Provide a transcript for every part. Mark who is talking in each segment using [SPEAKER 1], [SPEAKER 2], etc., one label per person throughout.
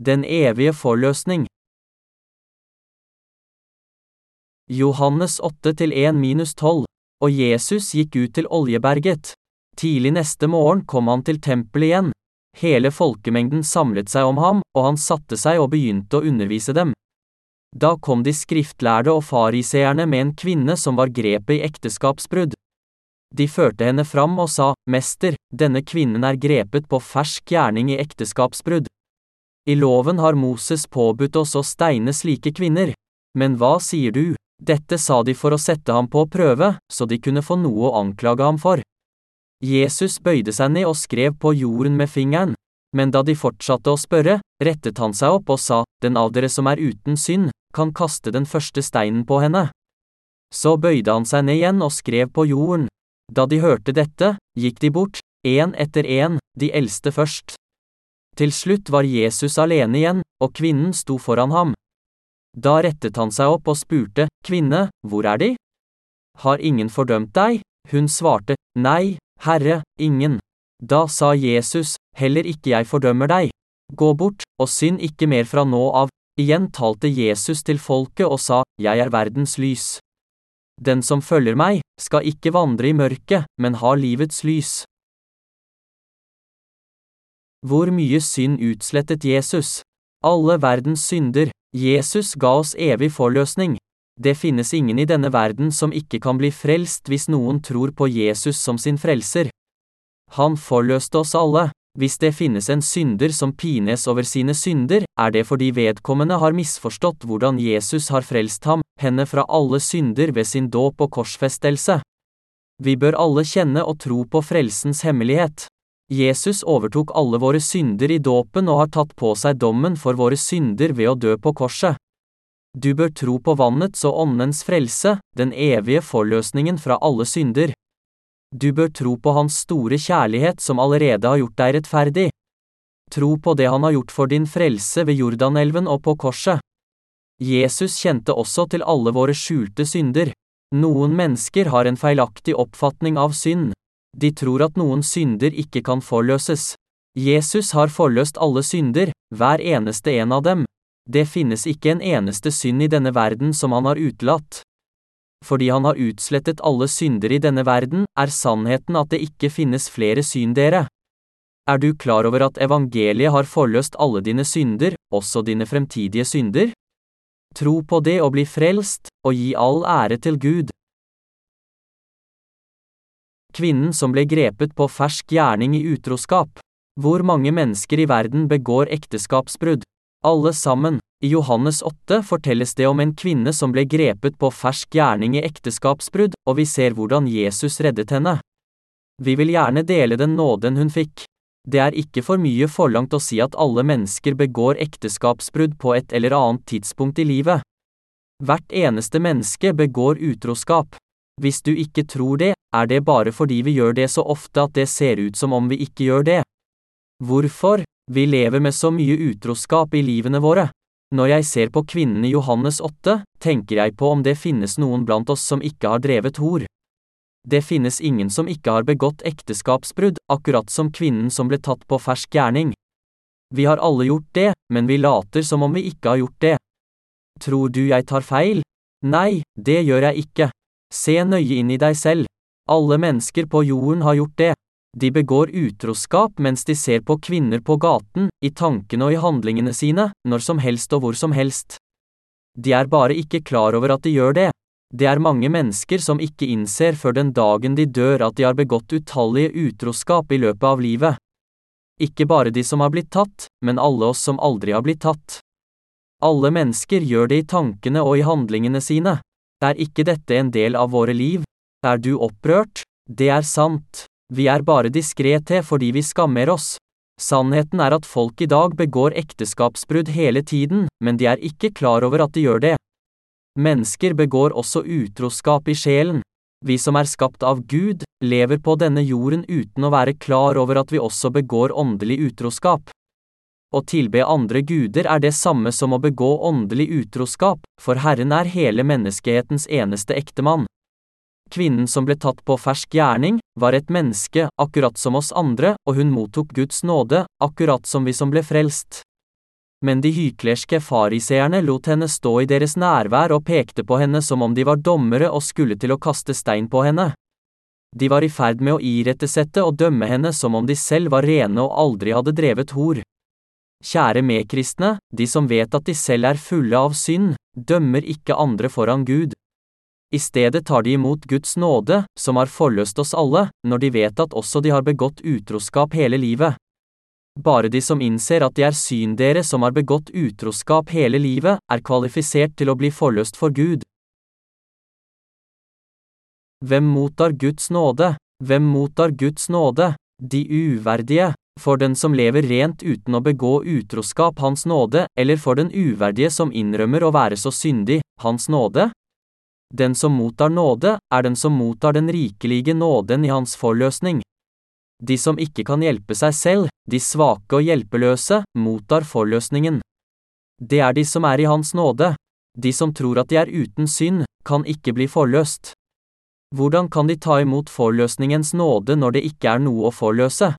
[SPEAKER 1] Den evige forløsning. Johannes 8-1-12, og Jesus gikk ut til Oljeberget. Tidlig neste morgen kom han til tempelet igjen. Hele folkemengden samlet seg om ham, og han satte seg og begynte å undervise dem. Da kom de skriftlærde og fariseerne med en kvinne som var grepet i ekteskapsbrudd. De førte henne fram og sa, Mester, denne kvinnen er grepet på fersk gjerning i ekteskapsbrudd. I loven har Moses påbudt oss å steine slike kvinner. Men hva sier du? Dette sa de for å sette ham på prøve, så de kunne få noe å anklage ham for. Jesus bøyde seg ned og skrev på jorden med fingeren. Men da de fortsatte å spørre, rettet han seg opp og sa, Den av dere som er uten synd, kan kaste den første steinen på henne. Så bøyde han seg ned igjen og skrev på jorden. Da de hørte dette, gikk de bort, én etter én, de eldste først. Til slutt var Jesus alene igjen, og kvinnen sto foran ham. Da rettet han seg opp og spurte, Kvinne, hvor er de? Har ingen fordømt deg? Hun svarte, Nei, Herre, ingen. Da sa Jesus, Heller ikke jeg fordømmer deg. Gå bort, og synd ikke mer fra nå av. Igjen talte Jesus til folket og sa, Jeg er verdens lys. Den som følger meg, skal ikke vandre i mørket, men ha livets lys. Hvor mye synd utslettet Jesus? Alle verdens synder. Jesus ga oss evig forløsning. Det finnes ingen i denne verden som ikke kan bli frelst hvis noen tror på Jesus som sin frelser. Han forløste oss alle. Hvis det finnes en synder som pines over sine synder, er det fordi vedkommende har misforstått hvordan Jesus har frelst ham, henne fra alle synder ved sin dåp og korsfestelse. Vi bør alle kjenne og tro på frelsens hemmelighet. Jesus overtok alle våre synder i dåpen og har tatt på seg dommen for våre synder ved å dø på korset. Du bør tro på vannets og åndens frelse, den evige forløsningen fra alle synder. Du bør tro på Hans store kjærlighet som allerede har gjort deg rettferdig. Tro på det Han har gjort for din frelse ved Jordanelven og på korset. Jesus kjente også til alle våre skjulte synder. Noen mennesker har en feilaktig oppfatning av synd. De tror at noen synder ikke kan forløses. Jesus har forløst alle synder, hver eneste en av dem. Det finnes ikke en eneste synd i denne verden som han har utelatt. Fordi han har utslettet alle synder i denne verden, er sannheten at det ikke finnes flere syndere. Er du klar over at evangeliet har forløst alle dine synder, også dine fremtidige synder? Tro på det og bli frelst, og gi all ære til Gud. Kvinnen som ble grepet på fersk gjerning i utroskap. Hvor mange mennesker i verden begår ekteskapsbrudd? Alle sammen. I Johannes 8 fortelles det om en kvinne som ble grepet på fersk gjerning i ekteskapsbrudd, og vi ser hvordan Jesus reddet henne. Vi vil gjerne dele den nåden hun fikk. Det er ikke for mye forlangt å si at alle mennesker begår ekteskapsbrudd på et eller annet tidspunkt i livet. Hvert eneste menneske begår utroskap. Hvis du ikke tror det, er det bare fordi vi gjør det så ofte at det ser ut som om vi ikke gjør det. Hvorfor? Vi lever med så mye utroskap i livene våre. Når jeg ser på kvinnen i Johannes 8, tenker jeg på om det finnes noen blant oss som ikke har drevet hor. Det finnes ingen som ikke har begått ekteskapsbrudd, akkurat som kvinnen som ble tatt på fersk gjerning. Vi har alle gjort det, men vi later som om vi ikke har gjort det. Tror du jeg tar feil? Nei, det gjør jeg ikke. Se nøye inn i deg selv. Alle mennesker på jorden har gjort det. De begår utroskap mens de ser på kvinner på gaten, i tankene og i handlingene sine, når som helst og hvor som helst. De er bare ikke klar over at de gjør det. Det er mange mennesker som ikke innser før den dagen de dør at de har begått utallige utroskap i løpet av livet. Ikke bare de som har blitt tatt, men alle oss som aldri har blitt tatt. Alle mennesker gjør det i tankene og i handlingene sine. Er ikke dette en del av våre liv? Er du opprørt? Det er sant. Vi er bare diskrete fordi vi skammer oss. Sannheten er at folk i dag begår ekteskapsbrudd hele tiden, men de er ikke klar over at de gjør det. Mennesker begår også utroskap i sjelen. Vi som er skapt av Gud, lever på denne jorden uten å være klar over at vi også begår åndelig utroskap. Å tilbe andre guder er det samme som å begå åndelig utroskap, for Herren er hele menneskehetens eneste ektemann. Kvinnen som ble tatt på fersk gjerning, var et menneske, akkurat som oss andre, og hun mottok Guds nåde, akkurat som vi som ble frelst. Men de hyklerske fariseerne lot henne stå i deres nærvær og pekte på henne som om de var dommere og skulle til å kaste stein på henne. De var i ferd med å irettesette og dømme henne som om de selv var rene og aldri hadde drevet hor. Kjære medkristne, de som vet at de selv er fulle av synd, dømmer ikke andre foran Gud. I stedet tar de imot Guds nåde, som har forløst oss alle, når de vet at også de har begått utroskap hele livet. Bare de som innser at de er syndere som har begått utroskap hele livet, er kvalifisert til å bli forløst for Gud. Hvem mottar Guds nåde? Hvem mottar Guds nåde? De uverdige. For den som lever rent uten å begå utroskap, Hans nåde, eller for den uverdige som innrømmer å være så syndig, Hans nåde? Den som mottar nåde, er den som mottar den rikelige nåden i Hans forløsning. De som ikke kan hjelpe seg selv, de svake og hjelpeløse, mottar forløsningen. Det er de som er i Hans nåde. De som tror at de er uten synd, kan ikke bli forløst. Hvordan kan de ta imot forløsningens nåde når det ikke er noe å forløse?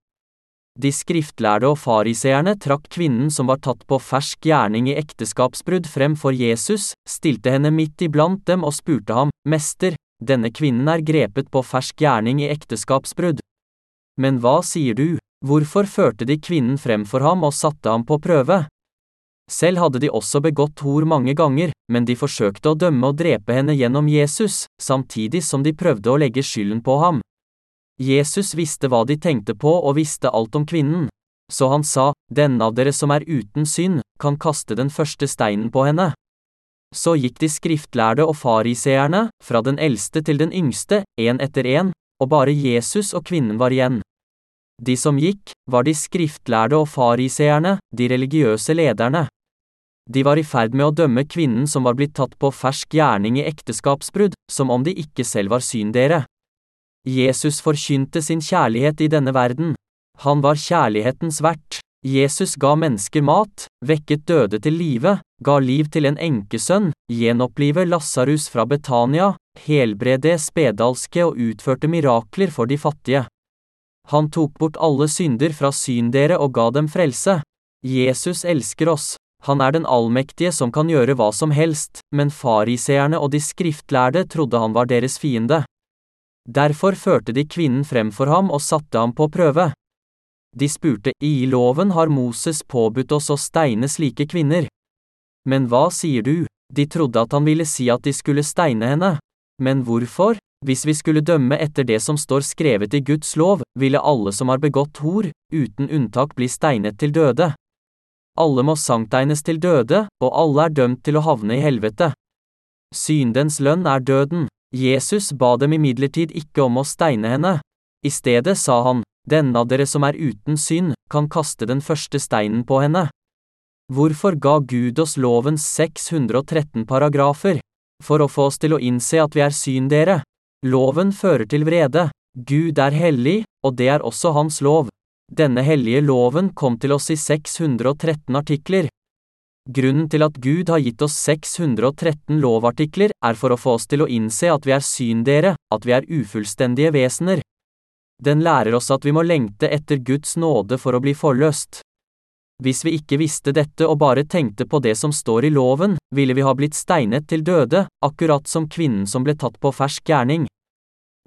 [SPEAKER 1] De skriftlærde og fariseerne trakk kvinnen som var tatt på fersk gjerning i ekteskapsbrudd frem for Jesus, stilte henne midt iblant dem og spurte ham, Mester, denne kvinnen er grepet på fersk gjerning i ekteskapsbrudd. Men hva sier du, hvorfor førte de kvinnen frem for ham og satte ham på prøve? Selv hadde de også begått hor mange ganger, men de forsøkte å dømme og drepe henne gjennom Jesus, samtidig som de prøvde å legge skylden på ham. Jesus visste hva de tenkte på og visste alt om kvinnen. Så han sa, Den av dere som er uten synd, kan kaste den første steinen på henne. Så gikk de skriftlærde og fariseerne, fra den eldste til den yngste, én etter én, og bare Jesus og kvinnen var igjen. De som gikk, var de skriftlærde og fariseerne, de religiøse lederne. De var i ferd med å dømme kvinnen som var blitt tatt på fersk gjerning i ekteskapsbrudd, som om de ikke selv var syndere. Jesus forkynte sin kjærlighet i denne verden. Han var kjærlighetens vert. Jesus ga mennesker mat, vekket døde til live, ga liv til en enkesønn, gjenopplive Lasarus fra Betania, helbrede spedalske og utførte mirakler for de fattige. Han tok bort alle synder fra syndere og ga dem frelse. Jesus elsker oss. Han er den allmektige som kan gjøre hva som helst, men fariseerne og de skriftlærde trodde han var deres fiende. Derfor førte de kvinnen frem for ham og satte ham på prøve. De spurte, i loven har Moses påbudt oss å steine slike kvinner. Men hva sier du, de trodde at han ville si at de skulle steine henne. Men hvorfor? Hvis vi skulle dømme etter det som står skrevet i Guds lov, ville alle som har begått hor, uten unntak bli steinet til døde. Alle må sangtegnes til døde, og alle er dømt til å havne i helvete. Syndens lønn er døden. Jesus ba dem imidlertid ikke om å steine henne. I stedet sa han, Den av dere som er uten synd, kan kaste den første steinen på henne. Hvorfor ga Gud oss lovens 613 paragrafer? For å få oss til å innse at vi er syndere. Loven fører til vrede. Gud er hellig, og det er også hans lov. Denne hellige loven kom til oss i 613 artikler. Grunnen til at Gud har gitt oss 613 lovartikler, er for å få oss til å innse at vi er syndere, at vi er ufullstendige vesener. Den lærer oss at vi må lengte etter Guds nåde for å bli forløst. Hvis vi ikke visste dette og bare tenkte på det som står i loven, ville vi ha blitt steinet til døde, akkurat som kvinnen som ble tatt på fersk gjerning.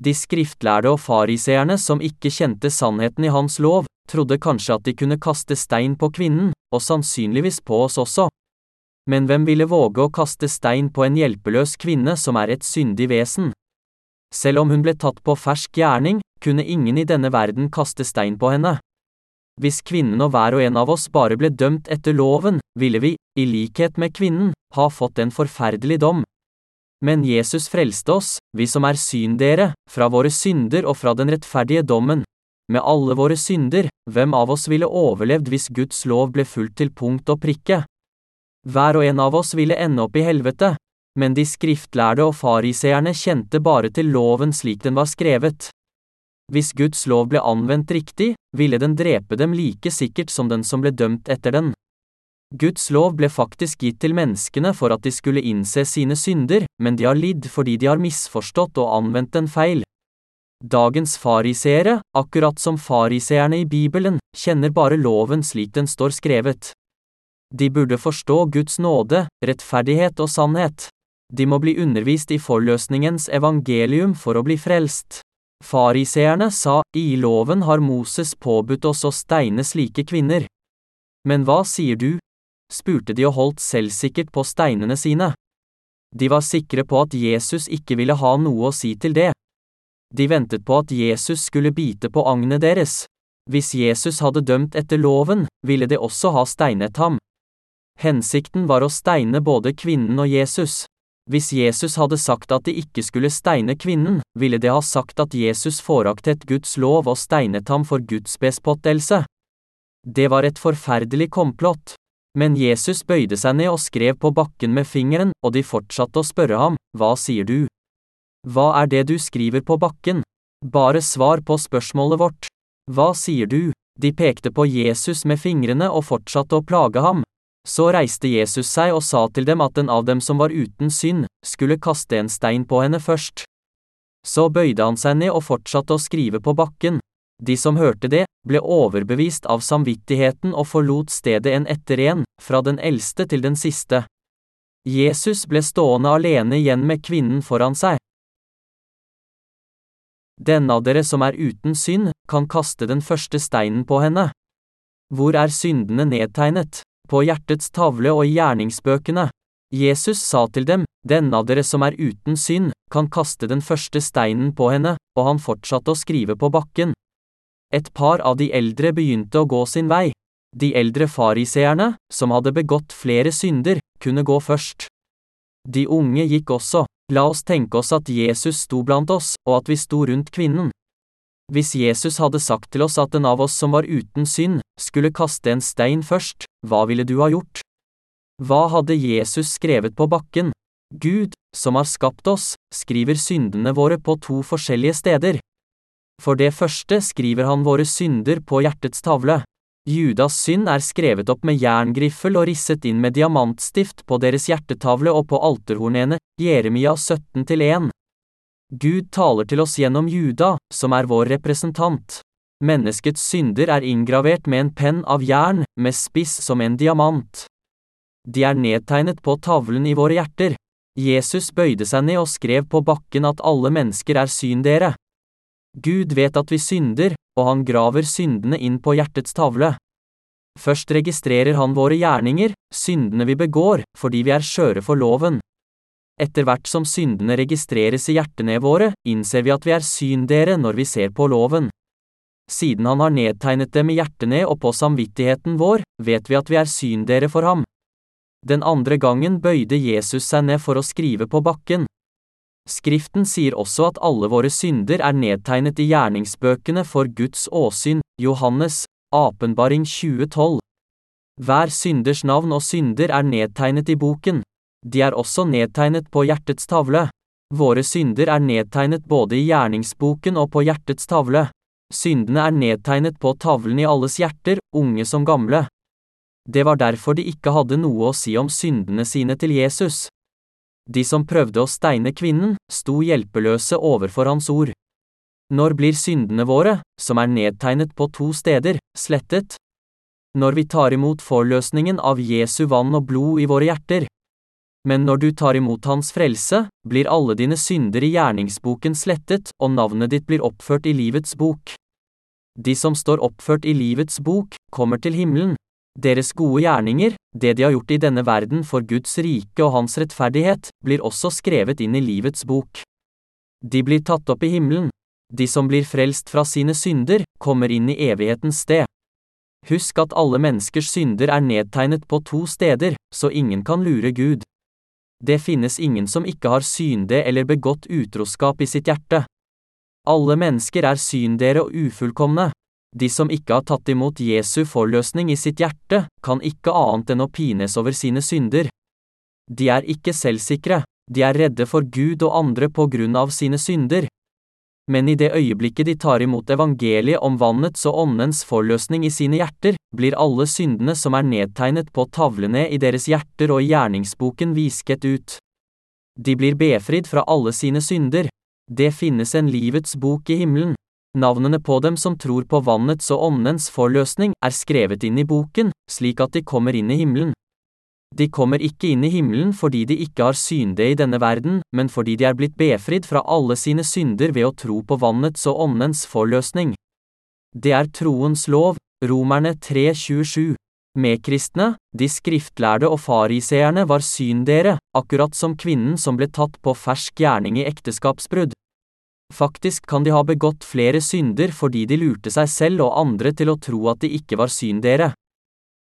[SPEAKER 1] De skriftlærde og fariseerne som ikke kjente sannheten i hans lov, trodde kanskje at de kunne kaste stein på kvinnen, og sannsynligvis på oss også. Men hvem ville våge å kaste stein på en hjelpeløs kvinne som er et syndig vesen? Selv om hun ble tatt på fersk gjerning, kunne ingen i denne verden kaste stein på henne. Hvis kvinnen og hver og en av oss bare ble dømt etter loven, ville vi, i likhet med kvinnen, ha fått en forferdelig dom. Men Jesus frelste oss, vi som er syndere, fra våre synder og fra den rettferdige dommen. Med alle våre synder, hvem av oss ville overlevd hvis Guds lov ble fulgt til punkt og prikke? Hver og en av oss ville ende opp i helvete, men de skriftlærde og fariseerne kjente bare til loven slik den var skrevet. Hvis Guds lov ble anvendt riktig, ville den drepe dem like sikkert som den som ble dømt etter den. Guds lov ble faktisk gitt til menneskene for at de skulle innse sine synder, men de har lidd fordi de har misforstått og anvendt den feil. Dagens fariseere, akkurat som fariseerne i Bibelen, kjenner bare loven slik den står skrevet. De burde forstå Guds nåde, rettferdighet og sannhet. De må bli undervist i forløsningens evangelium for å bli frelst. Fariseerne sa, i loven har Moses påbudt oss å steine slike kvinner. Men hva sier du? spurte de og holdt selvsikkert på steinene sine. De var sikre på at Jesus ikke ville ha noe å si til det. De ventet på at Jesus skulle bite på agnet deres. Hvis Jesus hadde dømt etter loven, ville de også ha steinet ham. Hensikten var å steine både kvinnen og Jesus. Hvis Jesus hadde sagt at de ikke skulle steine kvinnen, ville de ha sagt at Jesus foraktet Guds lov og steinet ham for Guds bespottelse. Det var et forferdelig komplott. Men Jesus bøyde seg ned og skrev på bakken med fingeren, og de fortsatte å spørre ham, Hva sier du? Hva er det du skriver på bakken? Bare svar på spørsmålet vårt. Hva sier du? De pekte på Jesus med fingrene og fortsatte å plage ham. Så reiste Jesus seg og sa til dem at den av dem som var uten synd, skulle kaste en stein på henne først. Så bøyde han seg ned og fortsatte å skrive på bakken. De som hørte det, ble overbevist av samvittigheten og forlot stedet en etter en, fra den eldste til den siste. Jesus ble stående alene igjen med kvinnen foran seg. Den av dere som er uten synd, kan kaste den første steinen på henne. Hvor er syndene nedtegnet? På hjertets tavle og i gjerningsbøkene. Jesus sa til dem, Den av dere som er uten synd, kan kaste den første steinen på henne, og han fortsatte å skrive på bakken. Et par av de eldre begynte å gå sin vei. De eldre fariseerne, som hadde begått flere synder, kunne gå først. De unge gikk også. La oss tenke oss at Jesus sto blant oss, og at vi sto rundt kvinnen. Hvis Jesus hadde sagt til oss at den av oss som var uten synd, skulle kaste en stein først, hva ville du ha gjort? Hva hadde Jesus skrevet på bakken? Gud, som har skapt oss, skriver syndene våre på to forskjellige steder. For det første skriver han våre synder på hjertets tavle. Judas synd er skrevet opp med jerngriffel og risset inn med diamantstift på deres hjertetavle og på alterhornene, Jeremia 17-1. Gud taler til oss gjennom Juda, som er vår representant. Menneskets synder er inngravert med en penn av jern, med spiss som en diamant. De er nedtegnet på tavlen i våre hjerter. Jesus bøyde seg ned og skrev på bakken at alle mennesker er syndere. Gud vet at vi synder, og han graver syndene inn på hjertets tavle. Først registrerer han våre gjerninger, syndene vi begår, fordi vi er skjøre for loven. Etter hvert som syndene registreres i hjertene våre, innser vi at vi er syndere når vi ser på loven. Siden han har nedtegnet dem i hjertene og på samvittigheten vår, vet vi at vi er syndere for ham. Den andre gangen bøyde Jesus seg ned for å skrive på bakken. Skriften sier også at alle våre synder er nedtegnet i gjerningsbøkene for Guds åsyn, Johannes, Apenbaring 2012. Hver synders navn og synder er nedtegnet i boken. De er også nedtegnet på hjertets tavle. Våre synder er nedtegnet både i gjerningsboken og på hjertets tavle. Syndene er nedtegnet på tavlen i alles hjerter, unge som gamle. Det var derfor de ikke hadde noe å si om syndene sine til Jesus. De som prøvde å steine kvinnen, sto hjelpeløse overfor hans ord. Når blir syndene våre, som er nedtegnet på to steder, slettet? Når vi tar imot forløsningen av Jesu vann og blod i våre hjerter. Men når du tar imot Hans frelse, blir alle dine synder i gjerningsboken slettet, og navnet ditt blir oppført i livets bok. De som står oppført i livets bok, kommer til himmelen. Deres gode gjerninger, det de har gjort i denne verden for Guds rike og hans rettferdighet, blir også skrevet inn i livets bok. De blir tatt opp i himmelen. De som blir frelst fra sine synder, kommer inn i evighetens sted. Husk at alle menneskers synder er nedtegnet på to steder, så ingen kan lure Gud. Det finnes ingen som ikke har synde eller begått utroskap i sitt hjerte. Alle mennesker er syndere og ufullkomne. De som ikke har tatt imot Jesu forløsning i sitt hjerte, kan ikke annet enn å pines over sine synder. De er ikke selvsikre, de er redde for Gud og andre på grunn av sine synder. Men i det øyeblikket de tar imot evangeliet om vannets og åndens forløsning i sine hjerter, blir alle syndene som er nedtegnet på tavlene i deres hjerter og i gjerningsboken visket ut. De blir befridd fra alle sine synder. Det finnes en livets bok i himmelen. Navnene på dem som tror på vannets og åndens forløsning, er skrevet inn i boken, slik at de kommer inn i himmelen. De kommer ikke inn i himmelen fordi de ikke har synde i denne verden, men fordi de er blitt befridd fra alle sine synder ved å tro på vannets og åndens forløsning. Det er troens lov, Romerne 3.27. Medkristne, de skriftlærde og fariseerne var syndere, akkurat som kvinnen som ble tatt på fersk gjerning i ekteskapsbrudd. Faktisk kan de ha begått flere synder fordi de lurte seg selv og andre til å tro at de ikke var syndere.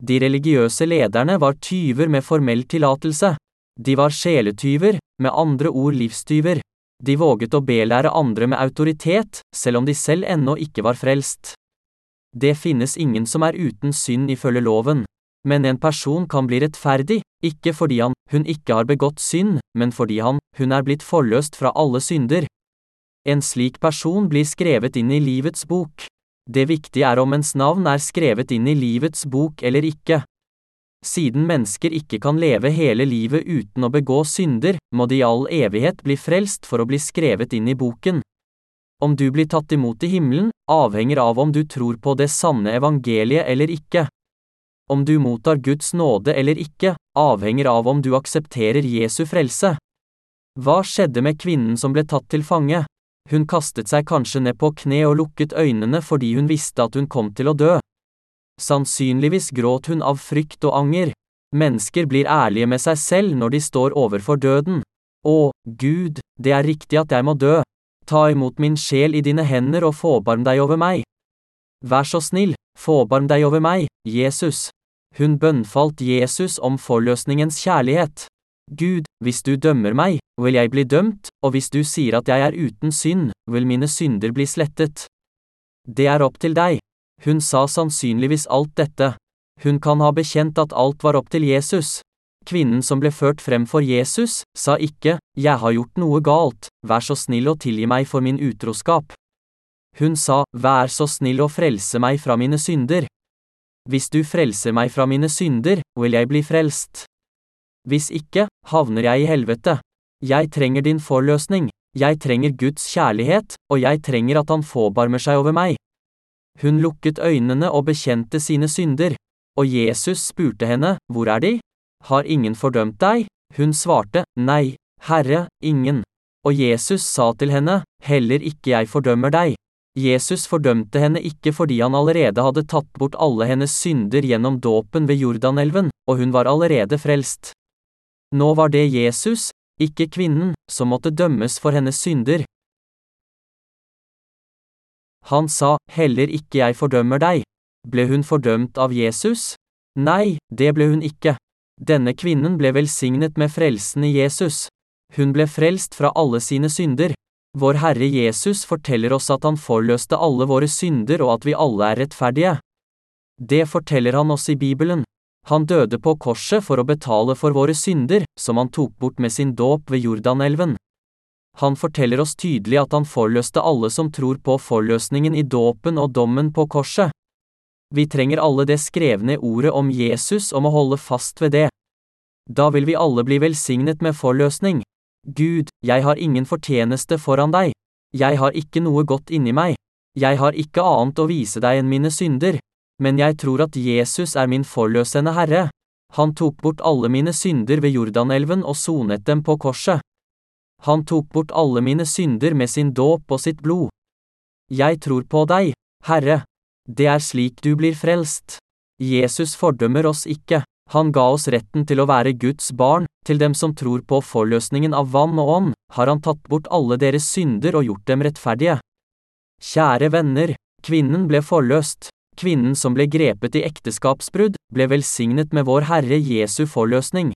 [SPEAKER 1] De religiøse lederne var tyver med formell tillatelse. De var sjeletyver, med andre ord livstyver. De våget å belære andre med autoritet, selv om de selv ennå ikke var frelst. Det finnes ingen som er uten synd ifølge loven. Men en person kan bli rettferdig, ikke fordi han, hun ikke har begått synd, men fordi han, hun er blitt forløst fra alle synder. En slik person blir skrevet inn i livets bok. Det viktige er om ens navn er skrevet inn i livets bok eller ikke. Siden mennesker ikke kan leve hele livet uten å begå synder, må de i all evighet bli frelst for å bli skrevet inn i boken. Om du blir tatt imot i himmelen, avhenger av om du tror på det sanne evangeliet eller ikke. Om du mottar Guds nåde eller ikke, avhenger av om du aksepterer Jesu frelse. Hva skjedde med kvinnen som ble tatt til fange? Hun kastet seg kanskje ned på kne og lukket øynene fordi hun visste at hun kom til å dø. Sannsynligvis gråt hun av frykt og anger. Mennesker blir ærlige med seg selv når de står overfor døden. Å, Gud, det er riktig at jeg må dø. Ta imot min sjel i dine hender og forbarm deg over meg. Vær så snill, forbarm deg over meg, Jesus. Hun bønnfalt Jesus om forløsningens kjærlighet. Gud, hvis du dømmer meg, vil jeg bli dømt, og hvis du sier at jeg er uten synd, vil mine synder bli slettet. Det er opp til deg. Hun sa sannsynligvis alt dette. Hun kan ha bekjent at alt var opp til Jesus. Kvinnen som ble ført frem for Jesus, sa ikke, Jeg har gjort noe galt, vær så snill å tilgi meg for min utroskap. Hun sa, Vær så snill å frelse meg fra mine synder. Hvis du frelser meg fra mine synder, vil jeg bli frelst. Hvis ikke, havner jeg i helvete. Jeg trenger din forløsning, jeg trenger Guds kjærlighet, og jeg trenger at han forbarmer seg over meg. Hun lukket øynene og bekjente sine synder, og Jesus spurte henne, Hvor er de? Har ingen fordømt deg? Hun svarte, Nei, Herre, ingen. Og Jesus sa til henne, Heller ikke jeg fordømmer deg. Jesus fordømte henne ikke fordi han allerede hadde tatt bort alle hennes synder gjennom dåpen ved Jordanelven, og hun var allerede frelst. Nå var det Jesus, ikke kvinnen, som måtte dømmes for hennes synder. Han sa, Heller ikke jeg fordømmer deg. Ble hun fordømt av Jesus? Nei, det ble hun ikke. Denne kvinnen ble velsignet med frelsen i Jesus. Hun ble frelst fra alle sine synder. Vår Herre Jesus forteller oss at han forløste alle våre synder og at vi alle er rettferdige. Det forteller han oss i Bibelen. Han døde på korset for å betale for våre synder, som han tok bort med sin dåp ved Jordanelven. Han forteller oss tydelig at han forløste alle som tror på forløsningen i dåpen og dommen på korset. Vi trenger alle det skrevne ordet om Jesus og må holde fast ved det. Da vil vi alle bli velsignet med forløsning. Gud, jeg har ingen fortjeneste foran deg. Jeg har ikke noe godt inni meg. Jeg har ikke annet å vise deg enn mine synder. Men jeg tror at Jesus er min forløsende Herre. Han tok bort alle mine synder ved Jordanelven og sonet dem på korset. Han tok bort alle mine synder med sin dåp og sitt blod. Jeg tror på deg, Herre. Det er slik du blir frelst. Jesus fordømmer oss ikke. Han ga oss retten til å være Guds barn, til dem som tror på forløsningen av vann og ånd, har han tatt bort alle deres synder og gjort dem rettferdige. Kjære venner, kvinnen ble forløst. Kvinnen som ble grepet i ekteskapsbrudd, ble velsignet med vår Herre Jesu forløsning.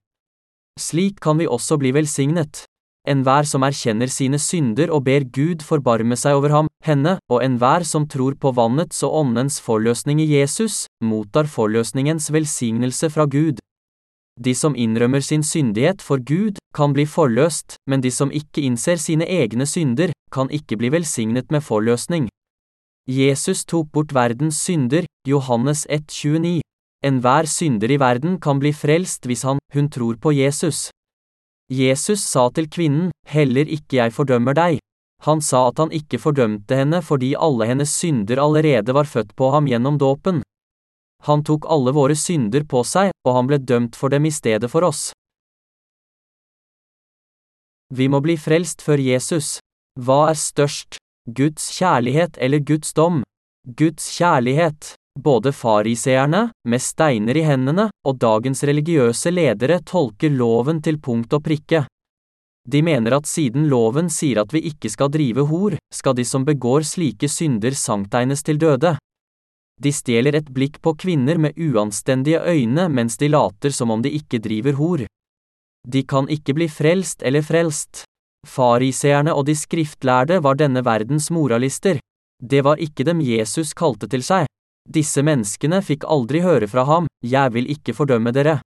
[SPEAKER 1] Slik kan vi også bli velsignet. Enhver som erkjenner sine synder og ber Gud forbarme seg over ham, henne, og enhver som tror på vannets og åndens forløsning i Jesus, mottar forløsningens velsignelse fra Gud. De som innrømmer sin syndighet for Gud, kan bli forløst, men de som ikke innser sine egne synder, kan ikke bli velsignet med forløsning. Jesus tok bort verdens synder, Johannes 1,29. Enhver synder i verden kan bli frelst hvis han, hun tror på Jesus. Jesus sa til kvinnen, heller ikke jeg fordømmer deg. Han sa at han ikke fordømte henne fordi alle hennes synder allerede var født på ham gjennom dåpen. Han tok alle våre synder på seg, og han ble dømt for dem i stedet for oss. Vi må bli frelst før Jesus. Hva er størst, Guds kjærlighet eller Guds dom? Guds kjærlighet. Både fariseerne, med steiner i hendene, og dagens religiøse ledere tolker loven til punkt og prikke. De mener at siden loven sier at vi ikke skal drive hor, skal de som begår slike synder sanktegnes til døde. De stjeler et blikk på kvinner med uanstendige øyne mens de later som om de ikke driver hor. De kan ikke bli frelst eller frelst. Fariseerne og de skriftlærde var denne verdens moralister. Det var ikke dem Jesus kalte til seg. Disse menneskene fikk aldri høre fra ham, jeg vil ikke fordømme dere.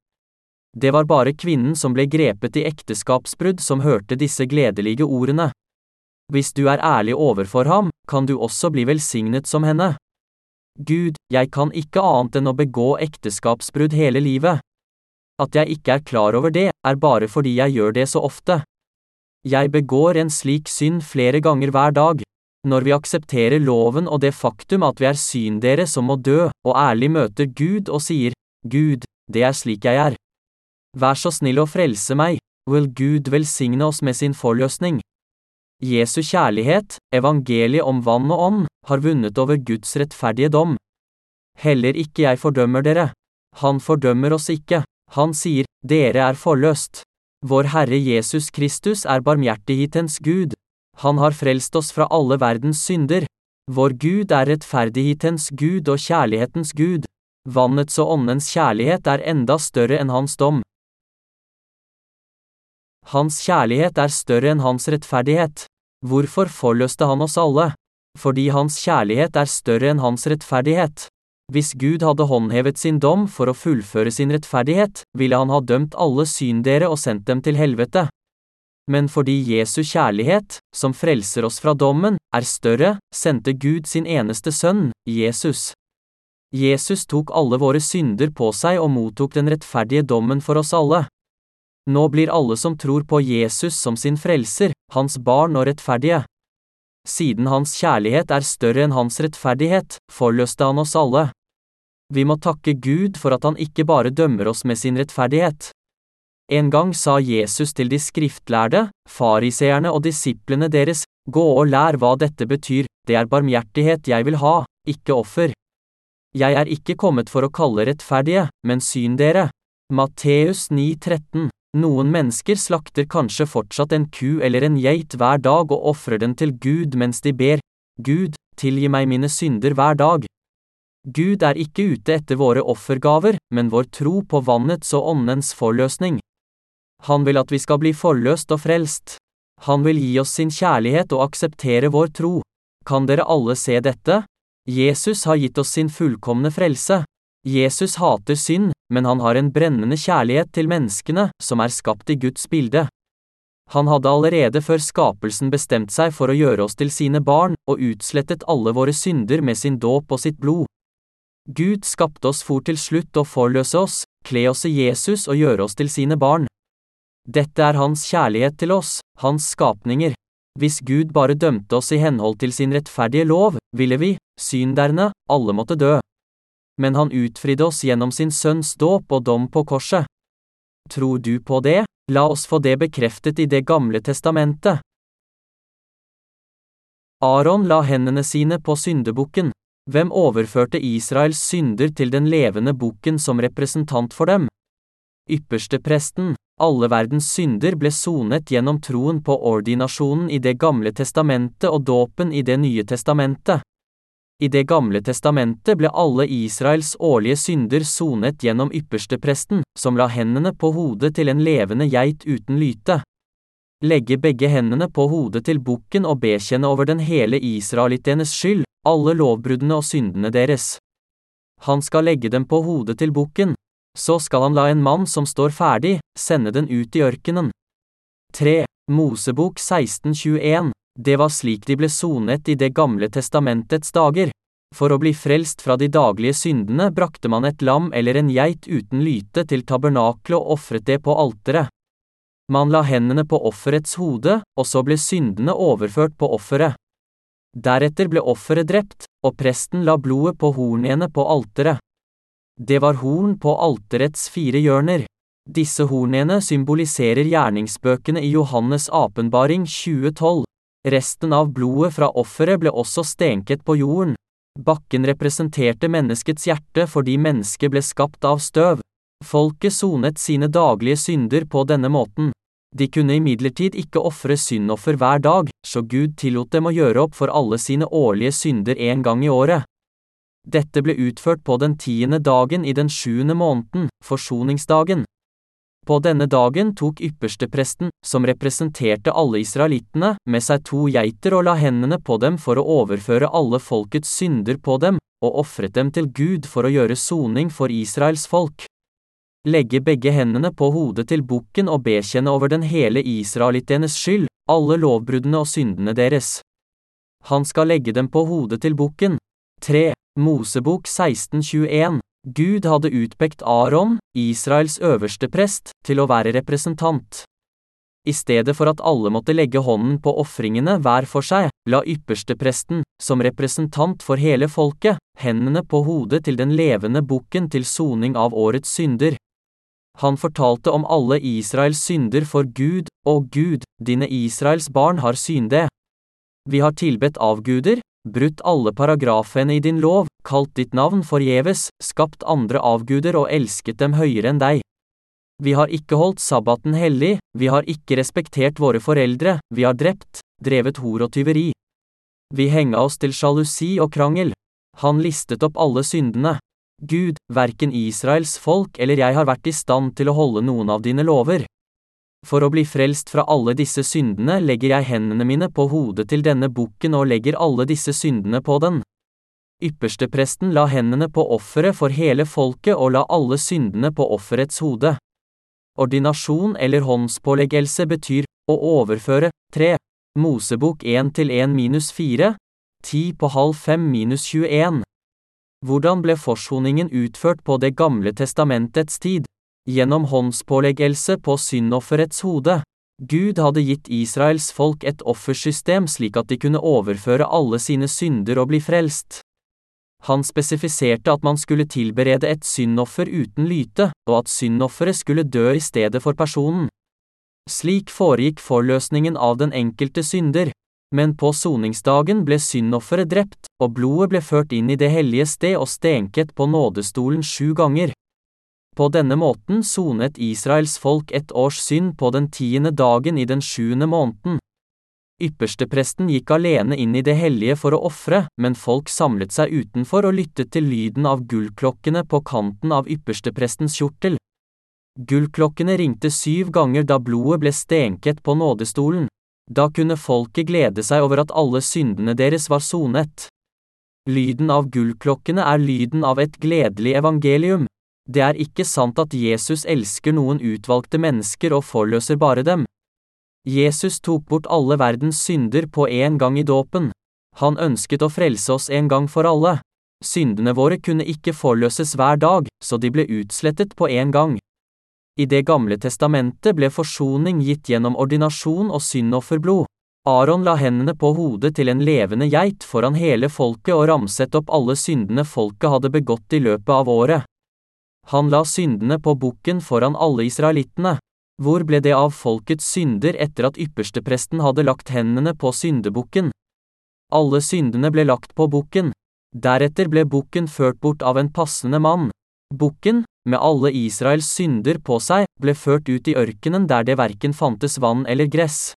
[SPEAKER 1] Det var bare kvinnen som ble grepet i ekteskapsbrudd som hørte disse gledelige ordene. Hvis du er ærlig overfor ham, kan du også bli velsignet som henne. Gud, jeg kan ikke annet enn å begå ekteskapsbrudd hele livet. At jeg ikke er klar over det, er bare fordi jeg gjør det så ofte. Jeg begår en slik synd flere ganger hver dag. Når vi aksepterer loven og det faktum at vi er syndere som må dø, og ærlig møter Gud og sier, Gud, det er slik jeg er. Vær så snill å frelse meg, vil Gud velsigne oss med sin forløsning. Jesu kjærlighet, evangeliet om vann og ånd, har vunnet over Guds rettferdige dom. Heller ikke jeg fordømmer dere. Han fordømmer oss ikke, han sier, dere er forløst. Vår Herre Jesus Kristus er barmhjertighetens Gud. Han har frelst oss fra alle verdens synder. Vår Gud er rettferdighetens Gud og kjærlighetens Gud. Vannets og åndens kjærlighet er enda større enn hans dom. Hans kjærlighet er større enn hans rettferdighet. Hvorfor forløste han oss alle? Fordi hans kjærlighet er større enn hans rettferdighet. Hvis Gud hadde håndhevet sin dom for å fullføre sin rettferdighet, ville han ha dømt alle syndere og sendt dem til helvete men fordi Jesu kjærlighet, som frelser oss fra dommen, er større, sendte Gud sin eneste sønn, Jesus. Jesus tok alle våre synder på seg og mottok den rettferdige dommen for oss alle. Nå blir alle som tror på Jesus som sin frelser, hans barn og rettferdige. Siden hans kjærlighet er større enn hans rettferdighet, forløste han oss alle. Vi må takke Gud for at han ikke bare dømmer oss med sin rettferdighet. En gang sa Jesus til de skriftlærde, fariseerne og disiplene deres, gå og lær hva dette betyr, det er barmhjertighet jeg vil ha, ikke offer. Jeg er ikke kommet for å kalle rettferdige, men syn dere. Matteus 9,13 Noen mennesker slakter kanskje fortsatt en ku eller en geit hver dag og ofrer den til Gud mens de ber, Gud, tilgi meg mine synder hver dag. Gud er ikke ute etter våre offergaver, men vår tro på vannets og åndens forløsning. Han vil at vi skal bli forløst og frelst. Han vil gi oss sin kjærlighet og akseptere vår tro. Kan dere alle se dette? Jesus har gitt oss sin fullkomne frelse. Jesus hater synd, men han har en brennende kjærlighet til menneskene, som er skapt i Guds bilde. Han hadde allerede før skapelsen bestemt seg for å gjøre oss til sine barn, og utslettet alle våre synder med sin dåp og sitt blod. Gud skapte oss for til slutt å forløse oss, kle oss i Jesus og gjøre oss til sine barn. Dette er hans kjærlighet til oss, hans skapninger. Hvis Gud bare dømte oss i henhold til sin rettferdige lov, ville vi, synderne, alle måtte dø. Men han utfridde oss gjennom sin sønns dåp og dom på korset. Tror du på det? La oss få det bekreftet i Det gamle testamentet. Aron la hendene sine på syndebukken. Hvem overførte Israels synder til den levende bukken som representant for dem? Ypperstepresten, alle verdens synder ble sonet gjennom troen på ordinasjonen i Det gamle testamentet og dåpen i Det nye testamentet. I Det gamle testamentet ble alle Israels årlige synder sonet gjennom ypperstepresten, som la hendene på hodet til en levende geit uten lyte. Legge begge hendene på hodet til bukken og bekjenne over den hele israelittenes skyld, alle lovbruddene og syndene deres. Han skal legge dem på hodet til bukken, så skal han la en mann som står ferdig, sende den ut i ørkenen. 3. Mosebok 1621 Det var slik de ble sonet i Det gamle testamentets dager. For å bli frelst fra de daglige syndene brakte man et lam eller en geit uten lyte til tabernaklet og ofret det på alteret. Man la hendene på offerets hode, og så ble syndene overført på offeret. Deretter ble offeret drept, og presten la blodet på hornene på alteret. Det var horn på alterets fire hjørner. Disse hornene symboliserer gjerningsbøkene i Johannes' apenbaring 2012. Resten av blodet fra offeret ble også stenket på jorden. Bakken representerte menneskets hjerte fordi mennesket ble skapt av støv. Folket sonet sine daglige synder på denne måten. De kunne imidlertid ikke ofre syndoffer hver dag, så Gud tillot dem å gjøre opp for alle sine årlige synder en gang i året. Dette ble utført på den tiende dagen i den sjuende måneden, forsoningsdagen. På denne dagen tok ypperstepresten, som representerte alle israelittene, med seg to geiter og la hendene på dem for å overføre alle folkets synder på dem, og ofret dem til Gud for å gjøre soning for Israels folk. Legge begge hendene på hodet til bukken og bekjenne over den hele israelittenes skyld, alle lovbruddene og syndene deres. Han skal legge dem på hodet til bukken. 3. Mosebok 1621 Gud hadde utpekt Aron, Israels øverste prest, til å være representant. I stedet for at alle måtte legge hånden på ofringene hver for seg, la ypperstepresten, som representant for hele folket, hendene på hodet til den levende bukken til soning av årets synder. Han fortalte om alle Israels synder for Gud, og Gud, dine Israels barn har synde. Vi har tilbedt avguder, brutt alle paragrafene i din lov, kalt ditt navn forgjeves, skapt andre avguder og elsket dem høyere enn deg. Vi har ikke holdt sabbaten hellig, vi har ikke respektert våre foreldre, vi har drept, drevet hor og tyveri. Vi henga oss til sjalusi og krangel. Han listet opp alle syndene. Gud, verken Israels folk eller jeg har vært i stand til å holde noen av dine lover. For å bli frelst fra alle disse syndene legger jeg hendene mine på hodet til denne bukken og legger alle disse syndene på den. Ypperstepresten la hendene på offeret for hele folket og la alle syndene på offerets hode. Ordinasjon eller håndspåleggelse betyr å overføre, 3. Mosebok 1 til 1 minus 4, 10 på halv 5 minus 21. Hvordan ble forsoningen utført på Det gamle testamentets tid? Gjennom håndspåleggelse på syndofferets hode. Gud hadde gitt Israels folk et offersystem slik at de kunne overføre alle sine synder og bli frelst. Han spesifiserte at man skulle tilberede et syndoffer uten lyte, og at syndofferet skulle dø i stedet for personen. Slik foregikk forløsningen av den enkelte synder, men på soningsdagen ble syndofferet drept, og blodet ble ført inn i det hellige sted og stenket på nådestolen sju ganger. På denne måten sonet Israels folk ett års synd på den tiende dagen i den sjuende måneden. Ypperstepresten gikk alene inn i det hellige for å ofre, men folk samlet seg utenfor og lyttet til lyden av gullklokkene på kanten av yppersteprestens kjortel. Gullklokkene ringte syv ganger da blodet ble stenket på nådestolen. Da kunne folket glede seg over at alle syndene deres var sonet. Lyden av gullklokkene er lyden av et gledelig evangelium. Det er ikke sant at Jesus elsker noen utvalgte mennesker og forløser bare dem. Jesus tok bort alle verdens synder på en gang i dåpen. Han ønsket å frelse oss en gang for alle. Syndene våre kunne ikke forløses hver dag, så de ble utslettet på en gang. I Det gamle testamentet ble forsoning gitt gjennom ordinasjon og syndofferblod. Aron la hendene på hodet til en levende geit foran hele folket og ramset opp alle syndene folket hadde begått i løpet av året. Han la syndene på bukken foran alle israelittene. Hvor ble det av folkets synder etter at ypperstepresten hadde lagt hendene på syndebukken? Alle syndene ble lagt på bukken. Deretter ble bukken ført bort av en passende mann. Bukken, med alle Israels synder på seg, ble ført ut i ørkenen der det verken fantes vann eller gress.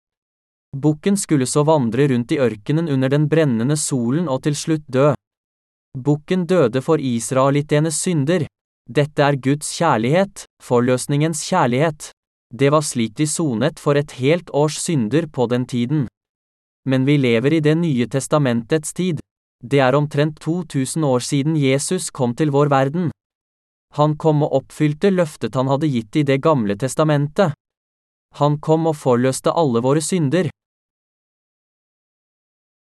[SPEAKER 1] Bukken skulle så vandre rundt i ørkenen under den brennende solen og til slutt dø. Bukken døde for israelittenes synder. Dette er Guds kjærlighet, forløsningens kjærlighet. Det var slik de sonet for et helt års synder på den tiden. Men vi lever i Det nye testamentets tid. Det er omtrent 2000 år siden Jesus kom til vår verden. Han kom og oppfylte løftet han hadde gitt i Det gamle testamentet. Han kom og forløste alle våre synder.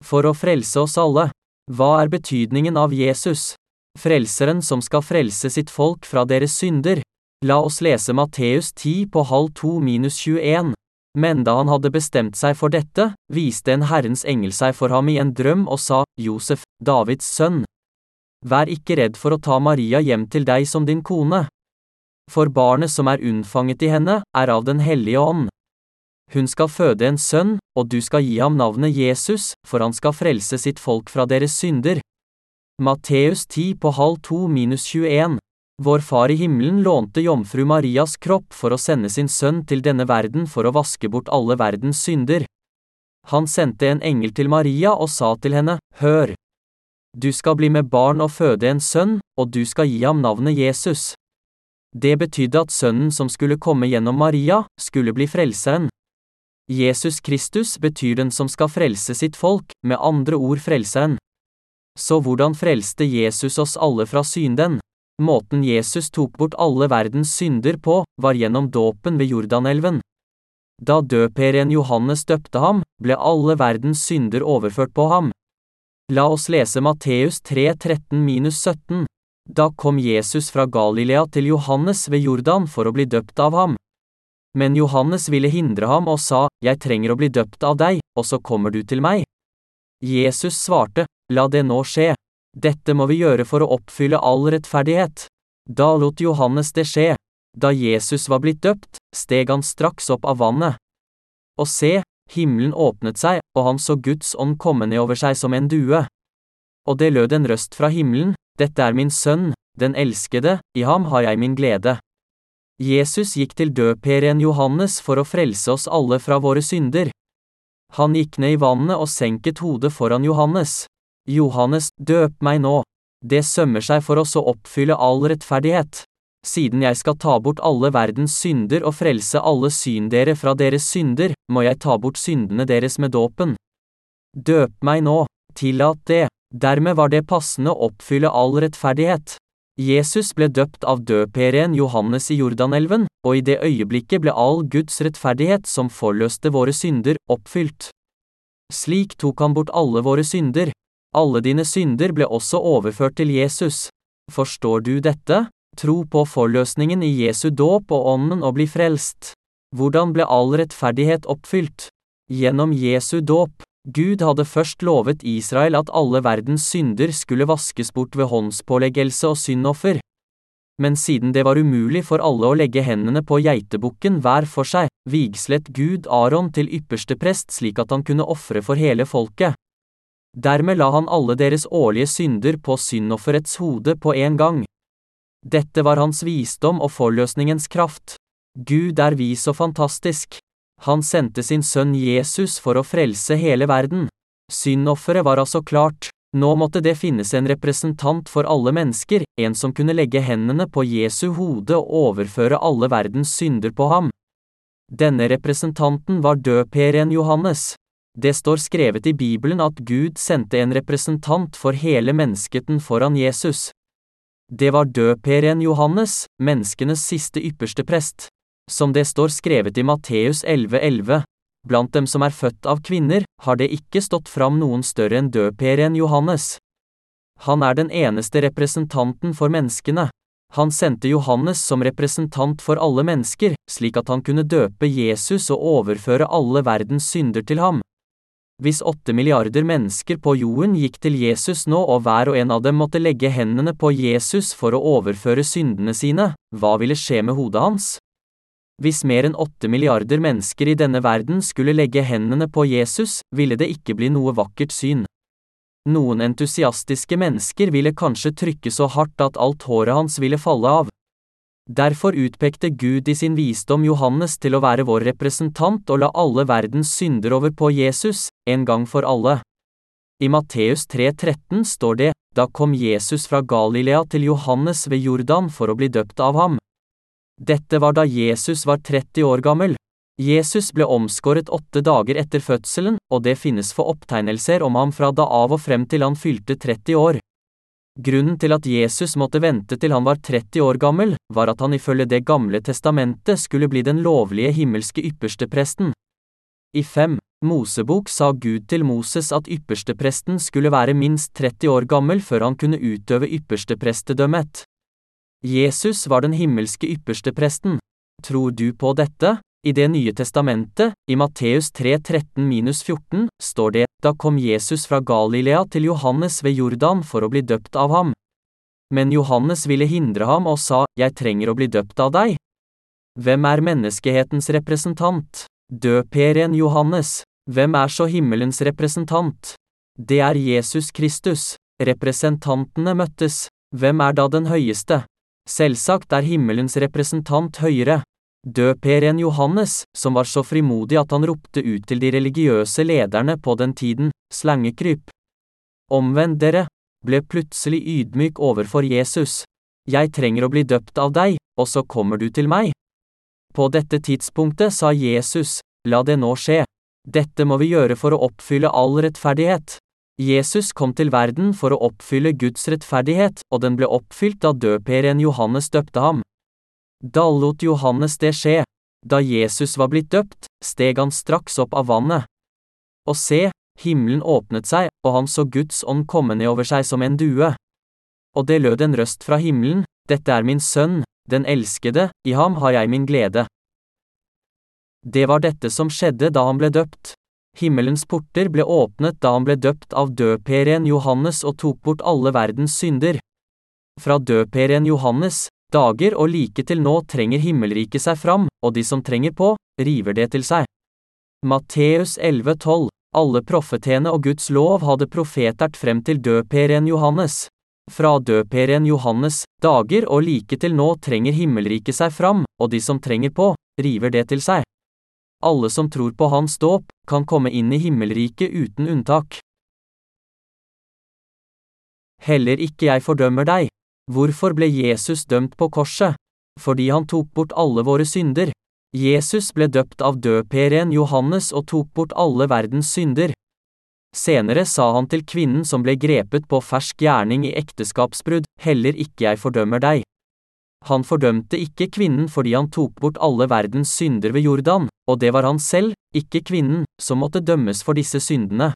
[SPEAKER 1] For å frelse oss alle. Hva er betydningen av Jesus? Frelseren som skal frelse sitt folk fra deres synder. La oss lese Matteus 10 på halv 2 minus 21. Men da han hadde bestemt seg for dette, viste en Herrens engel seg for ham i en drøm og sa, Josef, Davids sønn. Vær ikke redd for å ta Maria hjem til deg som din kone. For barnet som er unnfanget i henne, er av Den hellige ånd. Hun skal føde en sønn, og du skal gi ham navnet Jesus, for han skal frelse sitt folk fra deres synder. Matteus 10 på halv 2 minus 21. Vår Far i himmelen lånte jomfru Marias kropp for å sende sin sønn til denne verden for å vaske bort alle verdens synder. Han sendte en engel til Maria og sa til henne, Hør! Du skal bli med barn og føde en sønn, og du skal gi ham navnet Jesus. Det betydde at sønnen som skulle komme gjennom Maria, skulle bli frelseren. Jesus Kristus betyr den som skal frelse sitt folk, med andre ord frelseren. Så hvordan frelste Jesus oss alle fra synden? Måten Jesus tok bort alle verdens synder på, var gjennom dåpen ved Jordanelven. Da døperen Johannes døpte ham, ble alle verdens synder overført på ham. La oss lese Matteus 3, 13-17. Da kom Jesus fra Galilea til Johannes ved Jordan for å bli døpt av ham. Men Johannes ville hindre ham og sa, Jeg trenger å bli døpt av deg, og så kommer du til meg. Jesus svarte, La det nå skje. Dette må vi gjøre for å oppfylle all rettferdighet. Da lot Johannes det skje. Da Jesus var blitt døpt, steg han straks opp av vannet. Og se, himmelen åpnet seg, og han så Guds ånd komme ned over seg som en due. Og det lød en røst fra himmelen, Dette er min sønn, den elskede, i ham har jeg min glede. Jesus gikk til døperen Johannes for å frelse oss alle fra våre synder. Han gikk ned i vannet og senket hodet foran Johannes. Johannes, døp meg nå. Det sømmer seg for oss å oppfylle all rettferdighet. Siden jeg skal ta bort alle verdens synder og frelse alle syndere fra deres synder, må jeg ta bort syndene deres med dåpen. Døp meg nå, tillat det, dermed var det passende å oppfylle all rettferdighet. Jesus ble døpt av døperen Johannes i Jordanelven, og i det øyeblikket ble all Guds rettferdighet som forløste våre synder, oppfylt. Slik tok han bort alle våre synder. Alle dine synder ble også overført til Jesus. Forstår du dette? Tro på forløsningen i Jesu dåp og ånden og bli frelst. Hvordan ble all rettferdighet oppfylt? Gjennom Jesu dåp. Gud hadde først lovet Israel at alle verdens synder skulle vaskes bort ved håndspåleggelse og syndoffer. Men siden det var umulig for alle å legge hendene på geitebukken hver for seg, vigslet Gud Aron til ypperste prest slik at han kunne ofre for hele folket. Dermed la han alle deres årlige synder på syndofferets hode på en gang. Dette var hans visdom og forløsningens kraft. Gud er vis og fantastisk. Han sendte sin sønn Jesus for å frelse hele verden. Syndofferet var altså klart, nå måtte det finnes en representant for alle mennesker, en som kunne legge hendene på Jesu hode og overføre alle verdens synder på ham. Denne representanten var døperen Johannes. Det står skrevet i Bibelen at Gud sendte en representant for hele mennesketen foran Jesus. Det var døperen Johannes, menneskenes siste ypperste prest. Som det står skrevet i Matteus 11,11, 11, blant dem som er født av kvinner, har det ikke stått fram noen større enn døperen Johannes. Han er den eneste representanten for menneskene. Han sendte Johannes som representant for alle mennesker, slik at han kunne døpe Jesus og overføre alle verdens synder til ham. Hvis åtte milliarder mennesker på jorden gikk til Jesus nå og hver og en av dem måtte legge hendene på Jesus for å overføre syndene sine, hva ville skje med hodet hans? Hvis mer enn åtte milliarder mennesker i denne verden skulle legge hendene på Jesus, ville det ikke bli noe vakkert syn. Noen entusiastiske mennesker ville kanskje trykke så hardt at alt håret hans ville falle av. Derfor utpekte Gud i sin visdom Johannes til å være vår representant og la alle verdens synder over på Jesus, en gang for alle. I Matteus 3,13 står det, da kom Jesus fra Galilea til Johannes ved Jordan for å bli døpt av ham. Dette var da Jesus var 30 år gammel. Jesus ble omskåret åtte dager etter fødselen, og det finnes få opptegnelser om ham fra da av og frem til han fylte 30 år. Grunnen til at Jesus måtte vente til han var 30 år gammel, var at han ifølge Det gamle testamentet skulle bli den lovlige himmelske ypperstepresten. I fem Mosebok sa Gud til Moses at ypperstepresten skulle være minst 30 år gammel før han kunne utøve yppersteprestedømmet. Jesus var den himmelske ypperste presten. Tror du på dette? I Det nye testamentet, i Matteus 3, 13-14, står det, da kom Jesus fra Galilea til Johannes ved Jordan for å bli døpt av ham. Men Johannes ville hindre ham og sa, Jeg trenger å bli døpt av deg. Hvem er menneskehetens representant? Døperen Johannes. Hvem er så himmelens representant? Det er Jesus Kristus. Representantene møttes. Hvem er da den høyeste? Selvsagt er himmelens representant høyere. Døperen Johannes, som var så frimodig at han ropte ut til de religiøse lederne på den tiden, slangekryp. Omvend dere, ble plutselig ydmyk overfor Jesus. Jeg trenger å bli døpt av deg, og så kommer du til meg. På dette tidspunktet sa Jesus, la det nå skje. Dette må vi gjøre for å oppfylle all rettferdighet. Jesus kom til verden for å oppfylle Guds rettferdighet, og den ble oppfylt da døperen Johannes døpte ham. Da lot Johannes det skje. Da Jesus var blitt døpt, steg han straks opp av vannet. Og se, himmelen åpnet seg, og han så Guds ånd komme ned over seg som en due. Og det lød en røst fra himmelen, Dette er min sønn, den elskede, i ham har jeg min glede. Det var dette som skjedde da han ble døpt. Himmelens porter ble åpnet da han ble døpt av døperen Johannes og tok bort alle verdens synder. Fra døperen Johannes, dager og like til nå trenger himmelriket seg fram, og de som trenger på, river det til seg. Matteus 11,12 Alle profetene og Guds lov hadde profetert frem til døperen Johannes. Fra døperen Johannes, dager og like til nå trenger himmelriket seg fram, og de som trenger på, river det til seg. Alle som tror på hans dåp, kan komme inn i himmelriket uten unntak. Heller ikke jeg fordømmer deg. Hvorfor ble Jesus dømt på korset? Fordi han tok bort alle våre synder. Jesus ble døpt av døperen Johannes og tok bort alle verdens synder. Senere sa han til kvinnen som ble grepet på fersk gjerning i ekteskapsbrudd, heller ikke jeg fordømmer deg. Han fordømte ikke kvinnen fordi han tok bort alle verdens synder ved Jordan, og det var han selv, ikke kvinnen, som måtte dømmes for disse syndene.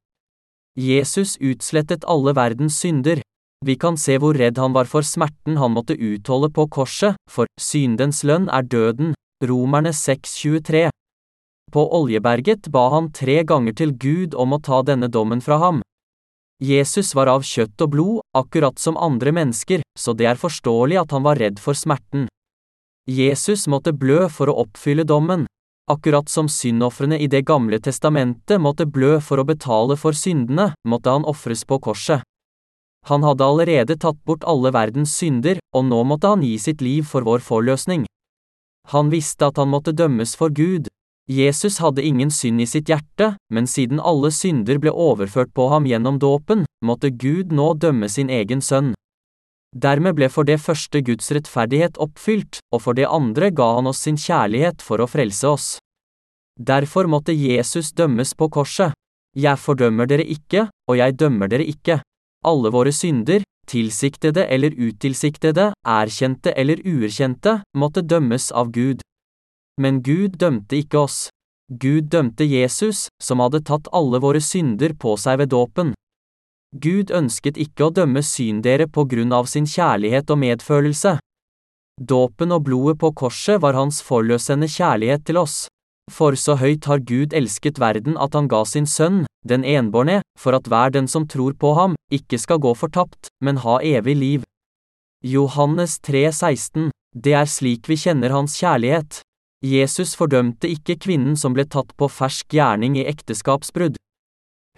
[SPEAKER 1] Jesus utslettet alle verdens synder. Vi kan se hvor redd han var for smerten han måtte utholde på korset, for syndens lønn er døden, Romerne 6,23. På Oljeberget ba han tre ganger til Gud om å ta denne dommen fra ham. Jesus var av kjøtt og blod, akkurat som andre mennesker, så det er forståelig at han var redd for smerten. Jesus måtte blø for å oppfylle dommen. Akkurat som syndofrene i Det gamle testamentet måtte blø for å betale for syndene, måtte han ofres på korset. Han hadde allerede tatt bort alle verdens synder, og nå måtte han gi sitt liv for vår forløsning. Han visste at han måtte dømmes for Gud, Jesus hadde ingen synd i sitt hjerte, men siden alle synder ble overført på ham gjennom dåpen, måtte Gud nå dømme sin egen sønn. Dermed ble for det første Guds rettferdighet oppfylt, og for det andre ga han oss sin kjærlighet for å frelse oss. Derfor måtte Jesus dømmes på korset. Jeg fordømmer dere ikke, og jeg dømmer dere ikke. Alle våre synder, tilsiktede eller utilsiktede, erkjente eller uerkjente, måtte dømmes av Gud. Men Gud dømte ikke oss. Gud dømte Jesus, som hadde tatt alle våre synder på seg ved dåpen. Gud ønsket ikke å dømme syndere på grunn av sin kjærlighet og medfølelse. Dåpen og blodet på korset var hans forløsende kjærlighet til oss. For så høyt har Gud elsket verden at han ga sin sønn, den enbårne, for at hver den som tror på ham, ikke skal gå fortapt, men ha evig liv. Johannes 3,16 Det er slik vi kjenner hans kjærlighet. Jesus fordømte ikke kvinnen som ble tatt på fersk gjerning i ekteskapsbrudd.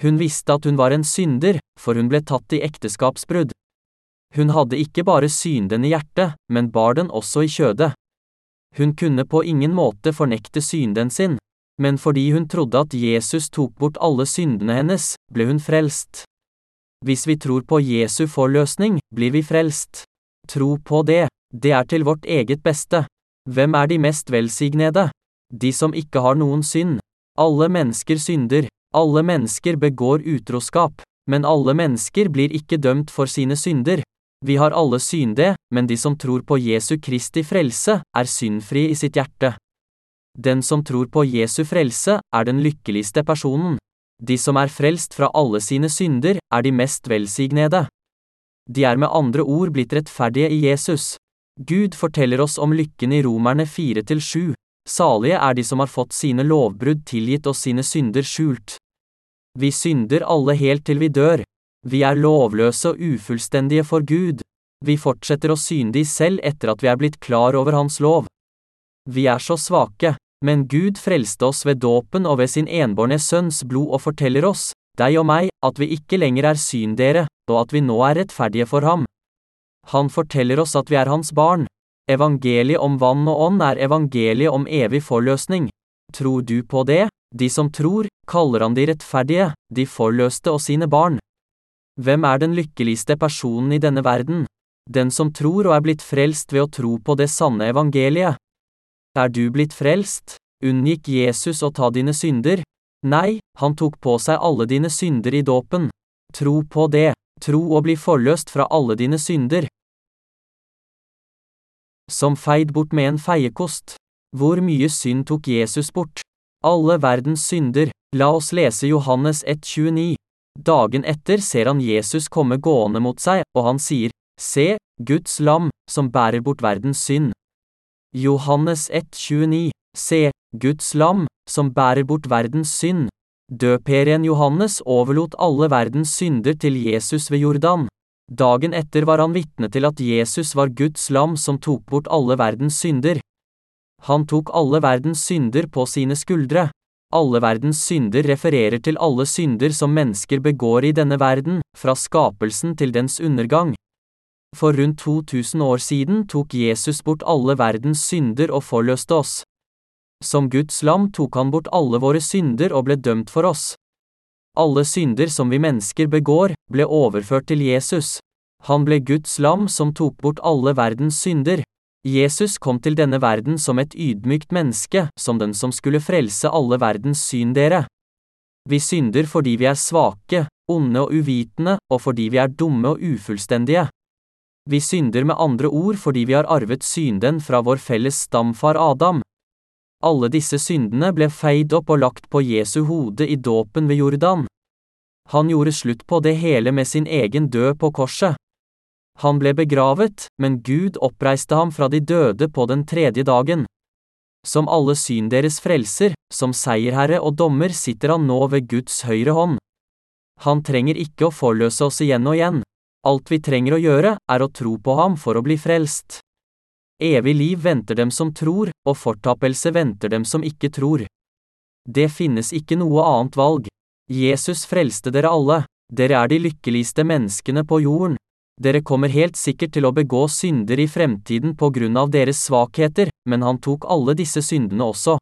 [SPEAKER 1] Hun visste at hun var en synder, for hun ble tatt i ekteskapsbrudd. Hun hadde ikke bare synden i hjertet, men bar den også i kjødet. Hun kunne på ingen måte fornekte synden sin, men fordi hun trodde at Jesus tok bort alle syndene hennes, ble hun frelst. Hvis vi tror på Jesu forløsning, blir vi frelst. Tro på det, det er til vårt eget beste. Hvem er de mest velsignede? De som ikke har noen synd. Alle mennesker synder, alle mennesker begår utroskap, men alle mennesker blir ikke dømt for sine synder. Vi har alle synde, men de som tror på Jesu Kristi frelse, er syndfrie i sitt hjerte. Den som tror på Jesu frelse, er den lykkeligste personen. De som er frelst fra alle sine synder, er de mest velsignede. De er med andre ord blitt rettferdige i Jesus. Gud forteller oss om lykken i Romerne 4-7. Salige er de som har fått sine lovbrudd tilgitt og sine synder skjult. Vi synder alle helt til vi dør. Vi er lovløse og ufullstendige for Gud. Vi fortsetter å synde i selv etter at vi er blitt klar over Hans lov. Vi er så svake, men Gud frelste oss ved dåpen og ved sin enbårne sønns blod og forteller oss, deg og meg, at vi ikke lenger er syndere, og at vi nå er rettferdige for ham. Han forteller oss at vi er hans barn. Evangeliet om vann og ånd er evangeliet om evig forløsning. Tror du på det? De som tror, kaller han de rettferdige, de forløste og sine barn. Hvem er den lykkeligste personen i denne verden? Den som tror og er blitt frelst ved å tro på det sanne evangeliet. Er du blitt frelst? Unngikk Jesus å ta dine synder? Nei, han tok på seg alle dine synder i dåpen. Tro på det, tro og bli forløst fra alle dine synder. Som feid bort med en feiekost. Hvor mye synd tok Jesus bort? Alle verdens synder. La oss lese Johannes 1,29. Dagen etter ser han Jesus komme gående mot seg, og han sier, Se, Guds lam, som bærer bort verdens synd. Johannes 1,29. Se, Guds lam, som bærer bort verdens synd. Døperen Johannes overlot alle verdens synder til Jesus ved Jordan. Dagen etter var han vitne til at Jesus var Guds lam som tok bort alle verdens synder. Han tok alle verdens synder på sine skuldre. Alle verdens synder refererer til alle synder som mennesker begår i denne verden, fra skapelsen til dens undergang. For rundt 2000 år siden tok Jesus bort alle verdens synder og forløste oss. Som Guds lam tok han bort alle våre synder og ble dømt for oss. Alle synder som vi mennesker begår, ble overført til Jesus. Han ble Guds lam som tok bort alle verdens synder. Jesus kom til denne verden som et ydmykt menneske, som den som skulle frelse alle verdens syndere. Vi synder fordi vi er svake, onde og uvitende, og fordi vi er dumme og ufullstendige. Vi synder med andre ord fordi vi har arvet synden fra vår felles stamfar Adam. Alle disse syndene ble feid opp og lagt på Jesu hode i dåpen ved Jordan. Han gjorde slutt på det hele med sin egen død på korset. Han ble begravet, men Gud oppreiste ham fra de døde på den tredje dagen. Som alle syn deres frelser, som seierherre og dommer sitter han nå ved Guds høyre hånd. Han trenger ikke å forløse oss igjen og igjen. Alt vi trenger å gjøre, er å tro på ham for å bli frelst. Evig liv venter dem som tror, og fortapelse venter dem som ikke tror. Det finnes ikke noe annet valg. Jesus frelste dere alle, dere er de lykkeligste menneskene på jorden. Dere kommer helt sikkert til å begå synder i fremtiden på grunn av deres svakheter, men han tok alle disse syndene også.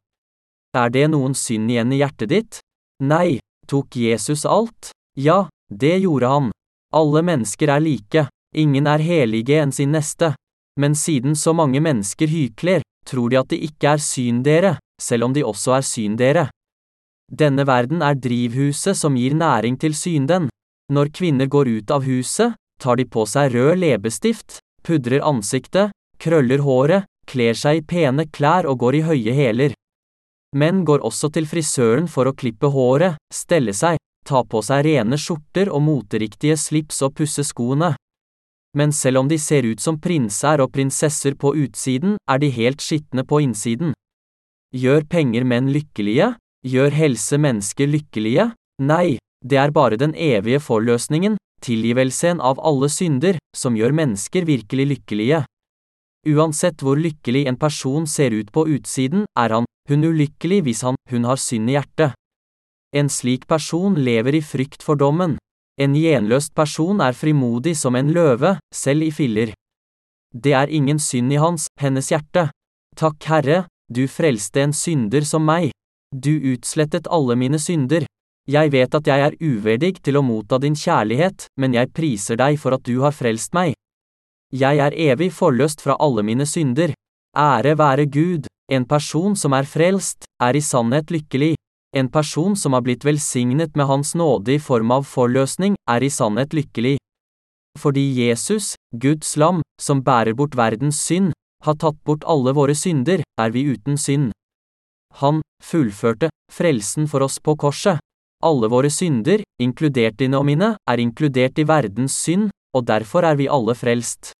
[SPEAKER 1] Er det noen synd igjen i hjertet ditt? Nei, tok Jesus alt? Ja, det gjorde han. Alle mennesker er like, ingen er helige enn sin neste. Men siden så mange mennesker hykler, tror de at det ikke er syndere, selv om de også er syndere. Denne verden er drivhuset som gir næring til synden. Når kvinner går ut av huset, tar de på seg rød leppestift, pudrer ansiktet, krøller håret, kler seg i pene klær og går i høye hæler. Menn går også til frisøren for å klippe håret, stelle seg, ta på seg rene skjorter og moteriktige slips og pusse skoene men selv om de ser ut som prinser og prinsesser på utsiden, er de helt skitne på innsiden. Gjør penger menn lykkelige? Gjør helse mennesker lykkelige? Nei, det er bare den evige forløsningen, tilgivelsen av alle synder, som gjør mennesker virkelig lykkelige. Uansett hvor lykkelig en person ser ut på utsiden, er han, hun ulykkelig hvis han, hun har synd i hjertet. En slik person lever i frykt for dommen. En gjenløst person er frimodig som en løve, selv i filler. Det er ingen synd i hans, hennes hjerte. Takk, Herre, du frelste en synder som meg. Du utslettet alle mine synder. Jeg vet at jeg er uverdig til å motta din kjærlighet, men jeg priser deg for at du har frelst meg. Jeg er evig forløst fra alle mine synder. Ære være Gud, en person som er frelst, er i sannhet lykkelig. En person som har blitt velsignet med Hans nåde i form av forløsning, er i sannhet lykkelig. Fordi Jesus, Guds lam, som bærer bort verdens synd, har tatt bort alle våre synder, er vi uten synd. Han fullførte frelsen for oss på korset. Alle våre synder, inkludert dine og mine, er inkludert i verdens synd, og derfor er vi alle frelst.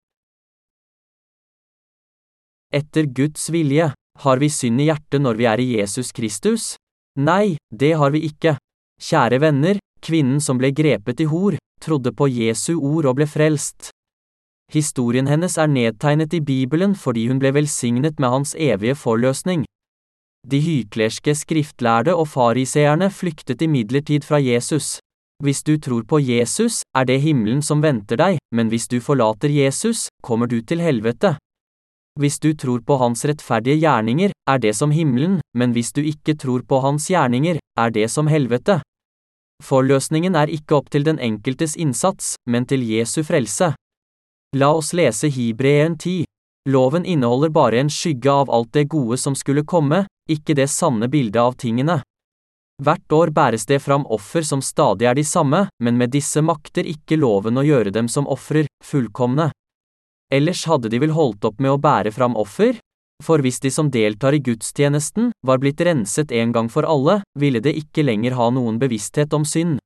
[SPEAKER 1] Etter Guds vilje, har vi synd i hjertet når vi er i Jesus Kristus? Nei, det har vi ikke. Kjære venner, kvinnen som ble grepet i hor, trodde på Jesu ord og ble frelst. Historien hennes er nedtegnet i Bibelen fordi hun ble velsignet med hans evige forløsning. De hyklerske skriftlærde og fariseerne flyktet imidlertid fra Jesus. Hvis du tror på Jesus, er det himmelen som venter deg, men hvis du forlater Jesus, kommer du til helvete. Hvis du tror på hans rettferdige gjerninger, er det som himmelen, men hvis du ikke tror på hans gjerninger, er det som helvete. Forløsningen er ikke opp til den enkeltes innsats, men til Jesu frelse. La oss lese Hibreen 10. Loven inneholder bare en skygge av alt det gode som skulle komme, ikke det sanne bildet av tingene. Hvert år bæres det fram offer som stadig er de samme, men med disse makter ikke loven å gjøre dem som ofrer, fullkomne. Ellers hadde de vel holdt opp med å bære fram offer? For hvis de som deltar i gudstjenesten, var blitt renset en gang for alle, ville det ikke lenger ha noen bevissthet om synd.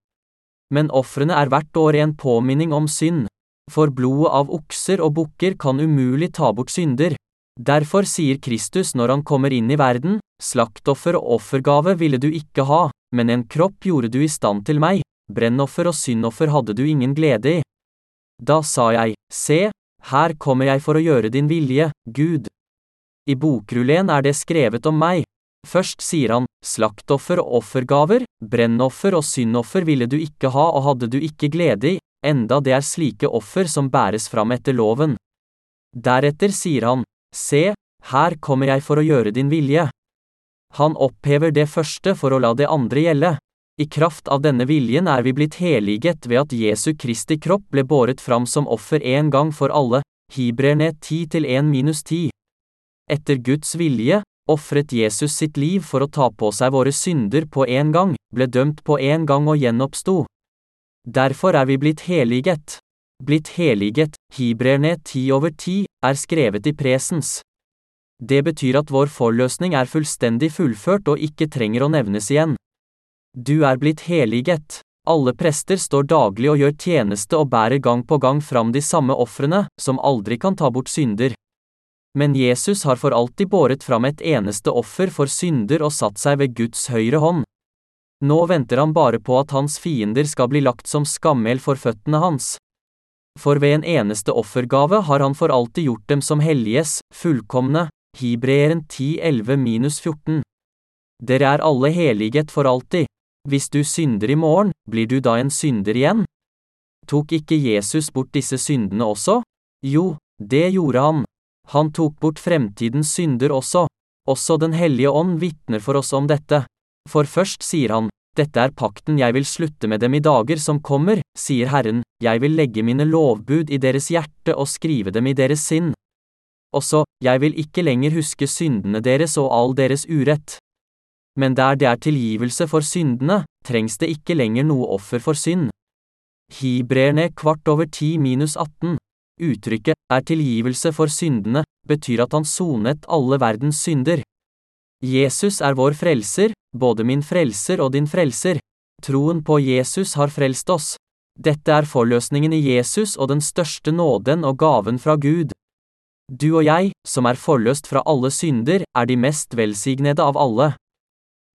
[SPEAKER 1] Men ofrene er hvert år en påminning om synd. For blodet av okser og bukker kan umulig ta bort synder. Derfor sier Kristus når han kommer inn i verden, slaktoffer og offergave ville du ikke ha, men en kropp gjorde du i stand til meg, brennoffer og syndoffer hadde du ingen glede i. Da sa jeg, se, her kommer jeg for å gjøre din vilje, Gud. I bokrullen er det skrevet om meg. Først sier han, slaktoffer og offergaver, brennoffer og syndoffer ville du ikke ha og hadde du ikke glede i, enda det er slike offer som bæres fram etter loven. Deretter sier han, se, her kommer jeg for å gjøre din vilje. Han opphever det første for å la det andre gjelde. I kraft av denne viljen er vi blitt heliget ved at Jesu Kristi kropp ble båret fram som offer en gang for alle, Hibrerne 10 til 1 minus 10. Etter Guds vilje, ofret Jesus sitt liv for å ta på seg våre synder på en gang, ble dømt på en gang og gjenoppsto. Derfor er vi blitt heliget. Blitt heliget, Hibrerne 10 over 10, er skrevet i presens. Det betyr at vår forløsning er fullstendig fullført og ikke trenger å nevnes igjen. Du er blitt heliget. Alle prester står daglig og gjør tjeneste og bærer gang på gang fram de samme ofrene, som aldri kan ta bort synder. Men Jesus har for alltid båret fram et eneste offer for synder og satt seg ved Guds høyre hånd. Nå venter han bare på at hans fiender skal bli lagt som skammel for føttene hans. For ved en eneste offergave har han for alltid gjort dem som helliges, fullkomne, Hibreeren 10.11-14. Dere er alle heliget for alltid. Hvis du synder i morgen, blir du da en synder igjen? Tok ikke Jesus bort disse syndene også? Jo, det gjorde han. Han tok bort fremtidens synder også. Også Den hellige ånd vitner for oss om dette. For først sier han, dette er pakten jeg vil slutte med dem i dager som kommer, sier Herren, jeg vil legge mine lovbud i deres hjerte og skrive dem i deres sinn. Også, jeg vil ikke lenger huske syndene deres og all deres urett men der det er tilgivelse for syndene, trengs det ikke lenger noe offer for synd. Hibreerne kvart over ti minus 18. Uttrykket er tilgivelse for syndene betyr at han sonet alle verdens synder. Jesus er vår frelser, både min frelser og din frelser. Troen på Jesus har frelst oss. Dette er forløsningen i Jesus og den største nåden og gaven fra Gud. Du og jeg, som er forløst fra alle synder, er de mest velsignede av alle.